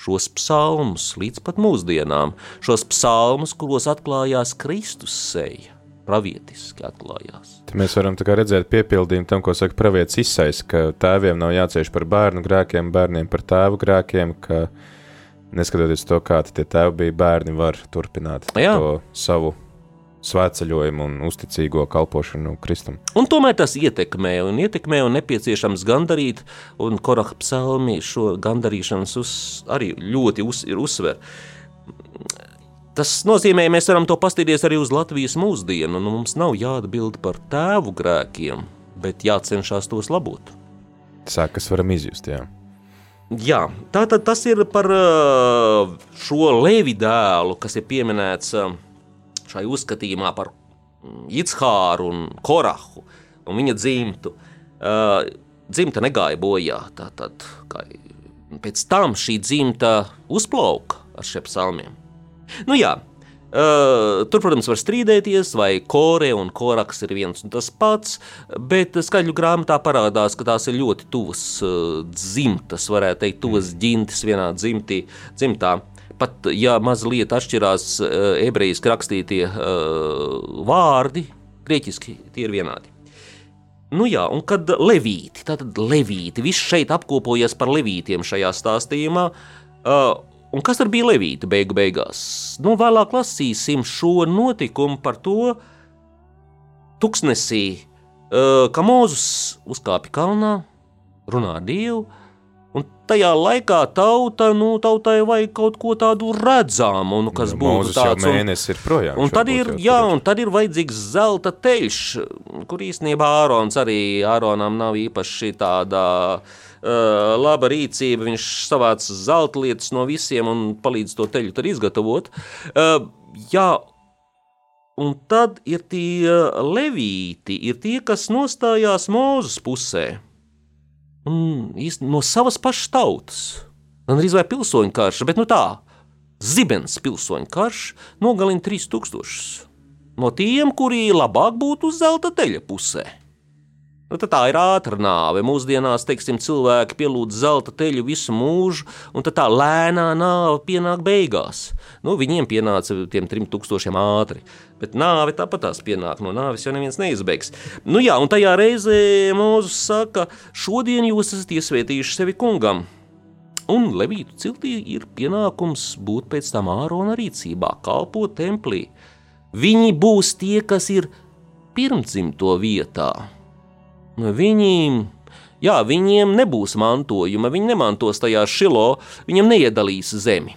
šos psalmus līdz pat mūsdienām, šos psalmus, kuros atklājās Kristus seja. Pravietiski atklājās. Te mēs varam redzēt piepildījumu tam, ko saka pravietis Isais, ka tēviem nav jācieš par bērnu grēkiem, bērniem par tēvu grēkiem, ka neskatoties to, kādi tie tēvi bija, bērni var turpināt Jā. to savu svētceļojumu un uzticīgo kalpošanu Kristum. Un tomēr tas ietekmē un ietekmē un nepieciešams gandarīt, un Koraha psalmi šo gandarīšanas uz, arī ļoti uz, ir uzsver. Tas nozīmē, mēs varam to pastīties arī uz Latvijas mūsdienu, un mums nav jāatbild par tēvu grēkiem, bet jācenšas tos labot. Sākas varam izjust, jā. Jā, tā tad tas ir par uh, šo levi dēlu, kas ir pieminēts uh, šai uzskatījumā par Jitshāru un Korahu un viņa dzimtu. Uh, dzimta negāja bojā. Tātad, pēc tam šī dzimta uzplauka ar šiem psalmiem. Nu jā, Uh, tur, protams, var strīdēties, vai kore un koraks ir viens un tas pats, bet skaļu grāmatā parādās, ka tās ir ļoti tuvas uh, dzimtas, varētu teikt, tuvas ģintis vienā dzimtī, dzimtā pat ja mazliet atšķirās uh, ebrejiski rakstītie uh, vārdi, grieķiski tie ir vienādi. Nu jā, un kad levīti, tātad levīti, viss šeit apkopojies par levītiem šajā stāstījumā, uh, un kas tad bija levīti beigu beigās? Nu, vēlāk lasīsim šo notikumu par to tuksnesī, ka Mūzus uzkāpa kalnā, runā ar Dievu, Un tajā laikā tauta, nu, tautai vajag kaut ko tādu redzamu, nu, kas Nu, būtu Mūzes tāds. mēnesis ir projām. Un tad ir, jā, un tad ir vajadzīgs zelta teļš, kur īstenībā Ārons arī Āronam nav īpaši tāda uh, laba rīcība. Viņš savāc zelta lietas no visiem un palīdz to teļu tad izgatavot. Uh, jā, un tad ir tie levīti, ir tie, kas nostājās Mūzes pusē. Un īstenībā no savas pašas tautas. Gan arī pilsoņu karš, bet nu tā, zibens pilsoņu karš nogalina 3000 no tiem, kuri labāk būtu uz zelta teļa pusē. Nu, tā ir ātrā nāve. Mūsdienās, teiksim, cilvēki pielūdz zelta teļu visu mūžu, un tā lēnā nāve pienāk beigās. Nu, viņiem pienāca tiem trim tūkstošiem ātri, bet nāve tāpat tās pienāk. No nāves jau neviens neizbeigs. Nu, jā, un tajā reizē Mūzus saka, šodien jūs esat iesvētījuši sevi kungam. Un Levītu ciltī ir pienākums būt pēc tam ārona rīcībā, kalpot templī. Viņi būs tie, kas ir pirmdzimto vietā. Nu, Viņi, jā, viņiem nebūs mantojuma, viņi nemantos tajā šilo, viņiem neiedalīs zemi.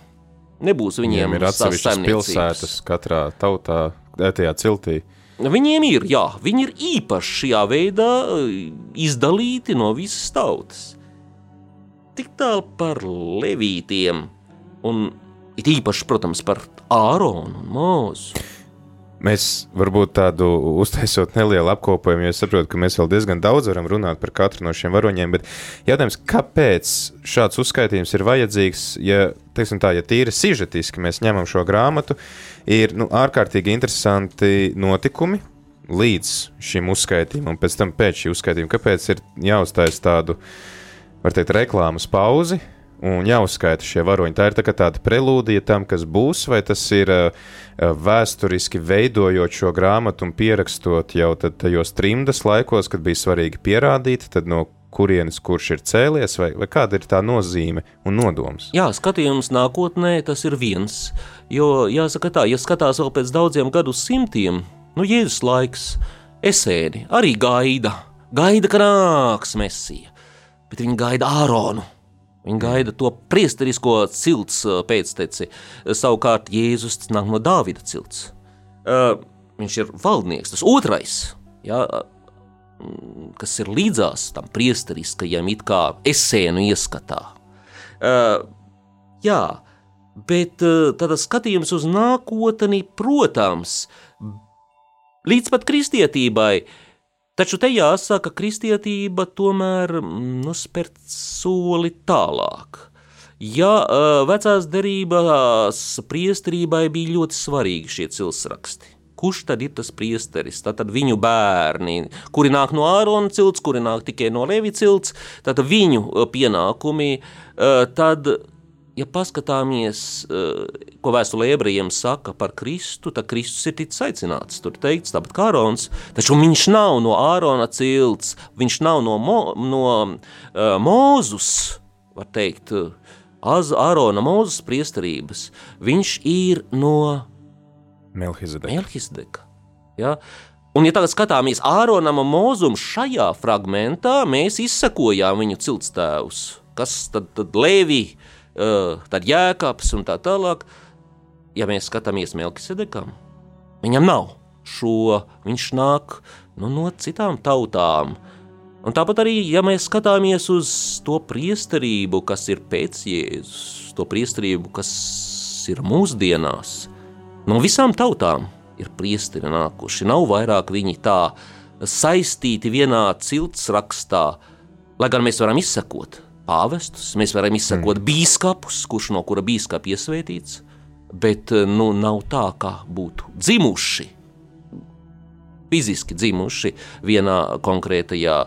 Nebūs viņiem, Viņiem ir atsevišķas pilsētas katrā tautā, eh, tajā ciltī. Viņiem ir, jā, viņi ir īpaši šajā veidā eh, izdalīti no visas tautas. Tik tālu par levītiem, un it īpaši, protams, par Āronu un Mūzu. Mēs varbūt tādu uztaisot nelielu apkopojumu, jo es saprotu, ka mēs vēl diezgan daudz varam runāt par katru no šiem varoņiem. Bet jautājums, kāpēc šāds uzskaitījums ir vajadzīgs, ja, tā, ja tīri sižetiski mēs ņemam šo grāmatu, ir nu, ārkārtīgi interesanti notikumi līdz šim uzskaitījumam, un pēc tam pēc šī uzskaitījuma, kāpēc ir jāuztais tādu, var teikt, reklāmas pauzi. Un jāuzskaita šie varoņi. Tā ir tā tāda prelūdija tam, kas būs, vai tas ir uh, vēsturiski veidojot šo grāmatu un pierakstot jau tajos trimdas laikos, kad bija svarīgi pierādīt, tad no kurienes kurš ir cēlies, vai, vai kāda ir tā nozīme un nodoms. Jā, skatījums nākotnē tas ir viens. Jo, jāsaka tā, ja skatās vēl pēc daudziem gadu simtiem, nu, Jēzus laiks, esēdi arī gaida, gaida, ka nāks mesija, bet viņi gaida Āronu. Viņi gaida to priesterisko cilts uh, pēcteci. Savukārt Jēzus nāk no Dāvida cilts. Uh, viņš ir valdnieks, tas otrais, jā, mm, kas ir līdzās tam priesteriskajam it kā esēnu ieskatā. Uh, jā, bet uh, tādā skatījums uz nākotni, protams, līdz pat kristietībai, Taču te jāsaka, ka kristietība tomēr mm, nu, spēr soli tālāk. Ja uh, vecās derībās priesterībai bija ļoti svarīgi šie cilsraksti, kurš tad ir tas priesteris? Tad viņu bērni, kuri nāk no Ārona cilts, kuri nāk tikai no Levi cilts, tad viņu uh, pienākumi, uh, tad ja paskatāmies, eh, ko vēstule ebrejiem saka par Kristu, tad Kristus ir ticis aicināts. Tur teikts, tāpat kā Ārons, taču viņš nav no Ārona cilts, viņš nav no, mo, no uh, Mūzus, var teikt, Az, Ārona Mūzus priesterības. Viņš ir no Melhizedek. Melhizedeka. Ja? Un, ja tagad skatāmies Āronam un Mūzum šajā fragmentā, mēs izsakojām viņu ciltstēvus. Kas tad, tad Levi, tad Jēkabs un tā tālāk. Ja mēs skatāmies Melkisedekam, viņam nav šo, viņš nāk nu, no citām tautām. Un tāpat arī, ja mēs skatāmies uz to priesterību, kas ir pēc Jēzus, to priesterību, kas ir mūsdienās, no visām tautām ir priesteri nākuši. Nav vairāk viņi tā saistīti vienā ciltsrakstā, lai gan mēs varam izsekot pāvestus, mēs varam izsekot mm. bīskapus, kurš no kura bīskapa iesvētīts, bet nu, nav tā, kā būtu dzimuši, fiziski dzimuši vienā konkrētajā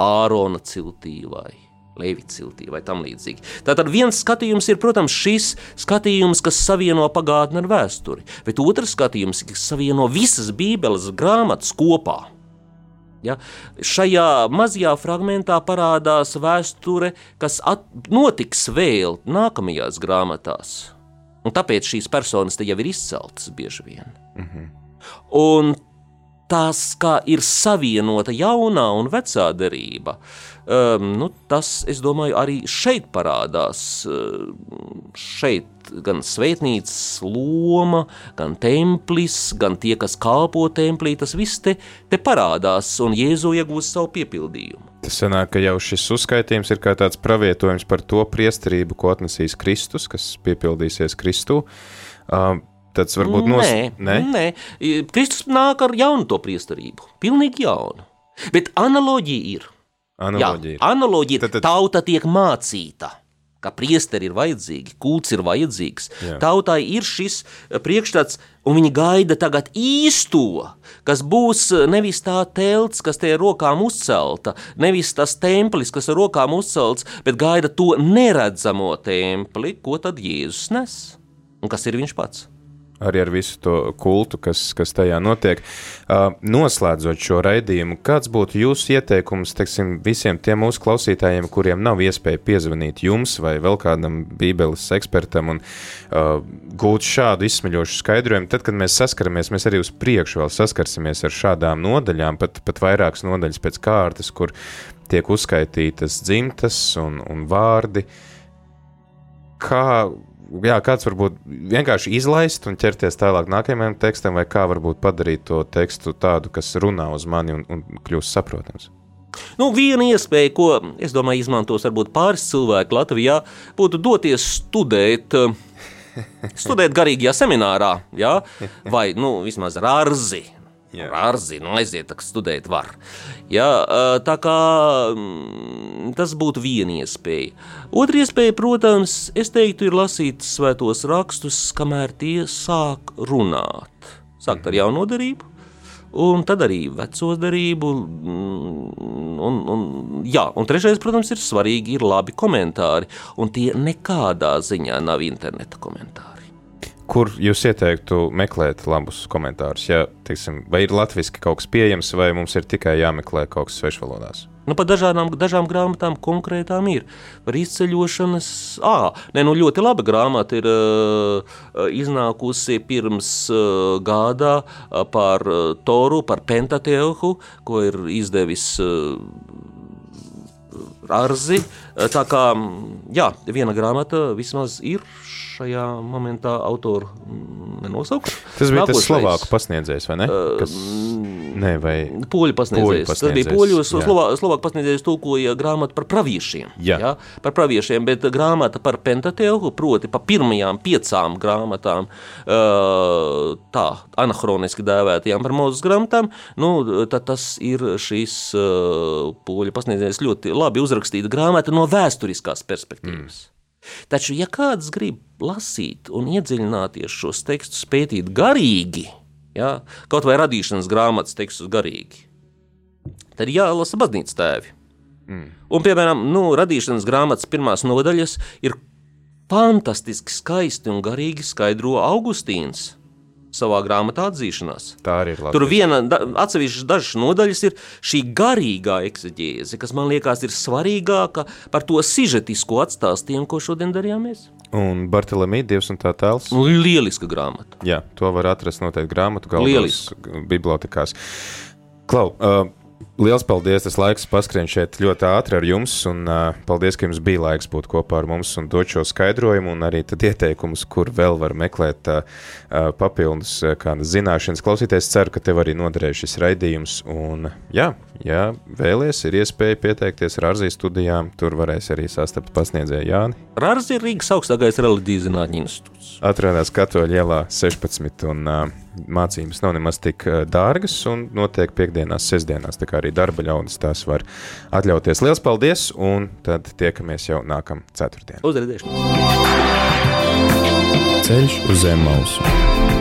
Ārona ciltī vai Leviciltī vai tam līdzīgi. Tātad viens skatījums ir, protams, šis skatījums, kas savieno pagātni ar vēsturi, bet otrs skatījums, kas savieno visas Bībeles grāmatas kopā. Ja? Šajā mazajā fragmentā parādās vēsture, kas notiks vēl nākamajās grāmatās. Un tāpēc šīs personas te jau ir izceltas bieži vien. Mm -hmm. Un tas, kā ir savienota jaunā un vecā derība, um, nu, tas, es domāju, arī šeit parādās. Uh, šeit gan svētnīcas loma, gan templis, gan tie, kas kalpo templī, tas viss te, te parādās, un Jēzu iegūst savu piepildījumu. Tas sanāk, ka jau šis uzskaitījums ir kā tāds pravietojums par to priesterību, ko atnesīs Kristus, kas piepildīsies Kristū. Uh, tāds varbūt nos... nē, nē? nē, Kristus nāk ar jaunu to priesterību, pilnīgi jaunu. Bet analoģija ir. Analoģija. Jā, analoģija tad, tad... tauta tiek mācīta ka priesteri ir vajadzīgi, kults ir vajadzīgs. Jā. Tautai ir šis priekšstats, un viņi gaida tagad īsto, kas būs nevis tā telts, kas te ir rokām uzcelta, nevis tas templis, kas ir rokām uzcelts, bet gaida to neredzamo templi, ko tad Jēzus nes. Un kas ir viņš pats? Arī ar visu to kultu, kas, kas tajā notiek. Uh, noslēdzot šo raidījumu, kāds būtu jūsu ieteikums teiksim, visiem tiem mūsu klausītājiem, kuriem nav iespēja piezvanīt jums vai vēl kādam Bībeles ekspertam un uh, gūt šādu izsmeļošu skaidrojumu? Tad, kad mēs saskaramies, mēs arī uz priekšu vēl saskarsimies ar šādām nodaļām, pat, pat vairākas nodaļas pēc kārtas, kur tiek uzskaitītas dzimtas un, un vārdi. Kā jā, kāds varbūt vienkārši izlaist un ķerties tālāk nākamajam tekstam, vai kā varbūt padarīt to tekstu tādu, kas runā uz mani un, un kļūst saprotams. Nu, viena iespēja, ko es domāju, izmantos varbūt pāris cilvēki Latvijā, būtu doties studēt. Studēt garīgajā seminārā, ja? vai nu, vismaz rārzi, Jā. Ar zinu, aiziet, studēt var. Jā, tā kā mm, tas būtu viena iespēja. Otra iespēja, protams, es teiktu, ir lasīt svētos rakstus, kamēr tie sāk runāt. Sākt ar mhm. jauno darību, un tad arī veco darību. Mm, un, un, jā, un trešais, protams, ir svarīgi, ir labi komentāri, un tie nekādā ziņā nav interneta komentāri. Kur jūs ieteiktu meklēt labus komentārus? Ja, teiksim, vai ir latviešu kaut kas pieejams, vai mums ir tikai jāmeklē kaut kas svešvalodās? Nu, par dažādām, dažām grāmatām konkrētām ir. Par izceļošanas, ah, nē, nu ļoti laba grāmata ir uh, iznākusi pirms uh, gada uh, par uh, Toru, par Pentateuhu, ko ir izdevis. Uh, Arzi. Tā kā jā, viena grāmata vismaz ir šajā momentā autoru mm, nenosaukšu. Tas bija Nākošais, tas Slovāku pasniedzējs, vai ne? Kas... Nē, vai poļu pasniedzējs. Tas bija poļu, Slovā, Slovāku pasniedzējs tulkoja grāmatu par praviešiem. Jā. jā. Par praviešiem, bet grāmata par Pentateuhu, proti par pirmajām piecām grāmatām, tā, anahroniski dēvētajām par mūzes grāmatām, nu, tad tas ir šīs poļu pasniedzējs ļoti labi uzrakstīta grāmata no vēsturiskās perspektīvas. Mm. Taču, ja kāds grib lasīt un iedziļināties šos tekstus, pētīt garīgi, ja, kaut vai radīšanas grāmatas tekstus garīgi, tad jālasa baznīcas tēvi. Mm. Un, piemēram, nu, radīšanas grāmatas pirmās nodaļas ir fantastiski skaisti un garīgi skaidro Augustīns savā grāmatā atzīšanās. Tā arī ir labi. Tur viena da, atsevišķa dažas nodaļas ir šī garīgā ekseģēze, kas man liekas ir svarīgāka par to sižetisko atstāstījumu, ko šodien darījām mēs. Un Bartolomī, Dievs un tā tēls. Lieliska grāmata. Jā, to var atrast noteikti grāmatu galdos bibliotekās. Klau, uh, Liels paldies! Tas laiks paskrien šeit ļoti ātri ar jums, un uh, paldies, ka jums bija laiks būt kopā ar mums un dot šo skaidrojumu, un arī ieteikumus, kur vēl var meklēt uh, papildus uh, kādas zināšanas. Klausīties, ceru, ka tev arī noderēs šis raidījums, un jā, ja vēlies, ir iespēja pieteikties Rāzijas studijām, tur varēs arī sastapt pasniedzēju Jāni. Rāzija ir Rīgas augstākais reliģijas zinātņu institūts. Atrodas Katoļa ielā 16, un uh, mācības nav nemaz tik dārgas, un notiek piekdienās, sestdienās, tā kā arī darba ļaudis tās var atļauties. Lielas paldies, un tad tiekamies jau nākamā ceturtdienā. Uzredzēšanos! Ceļš uz zem mausu!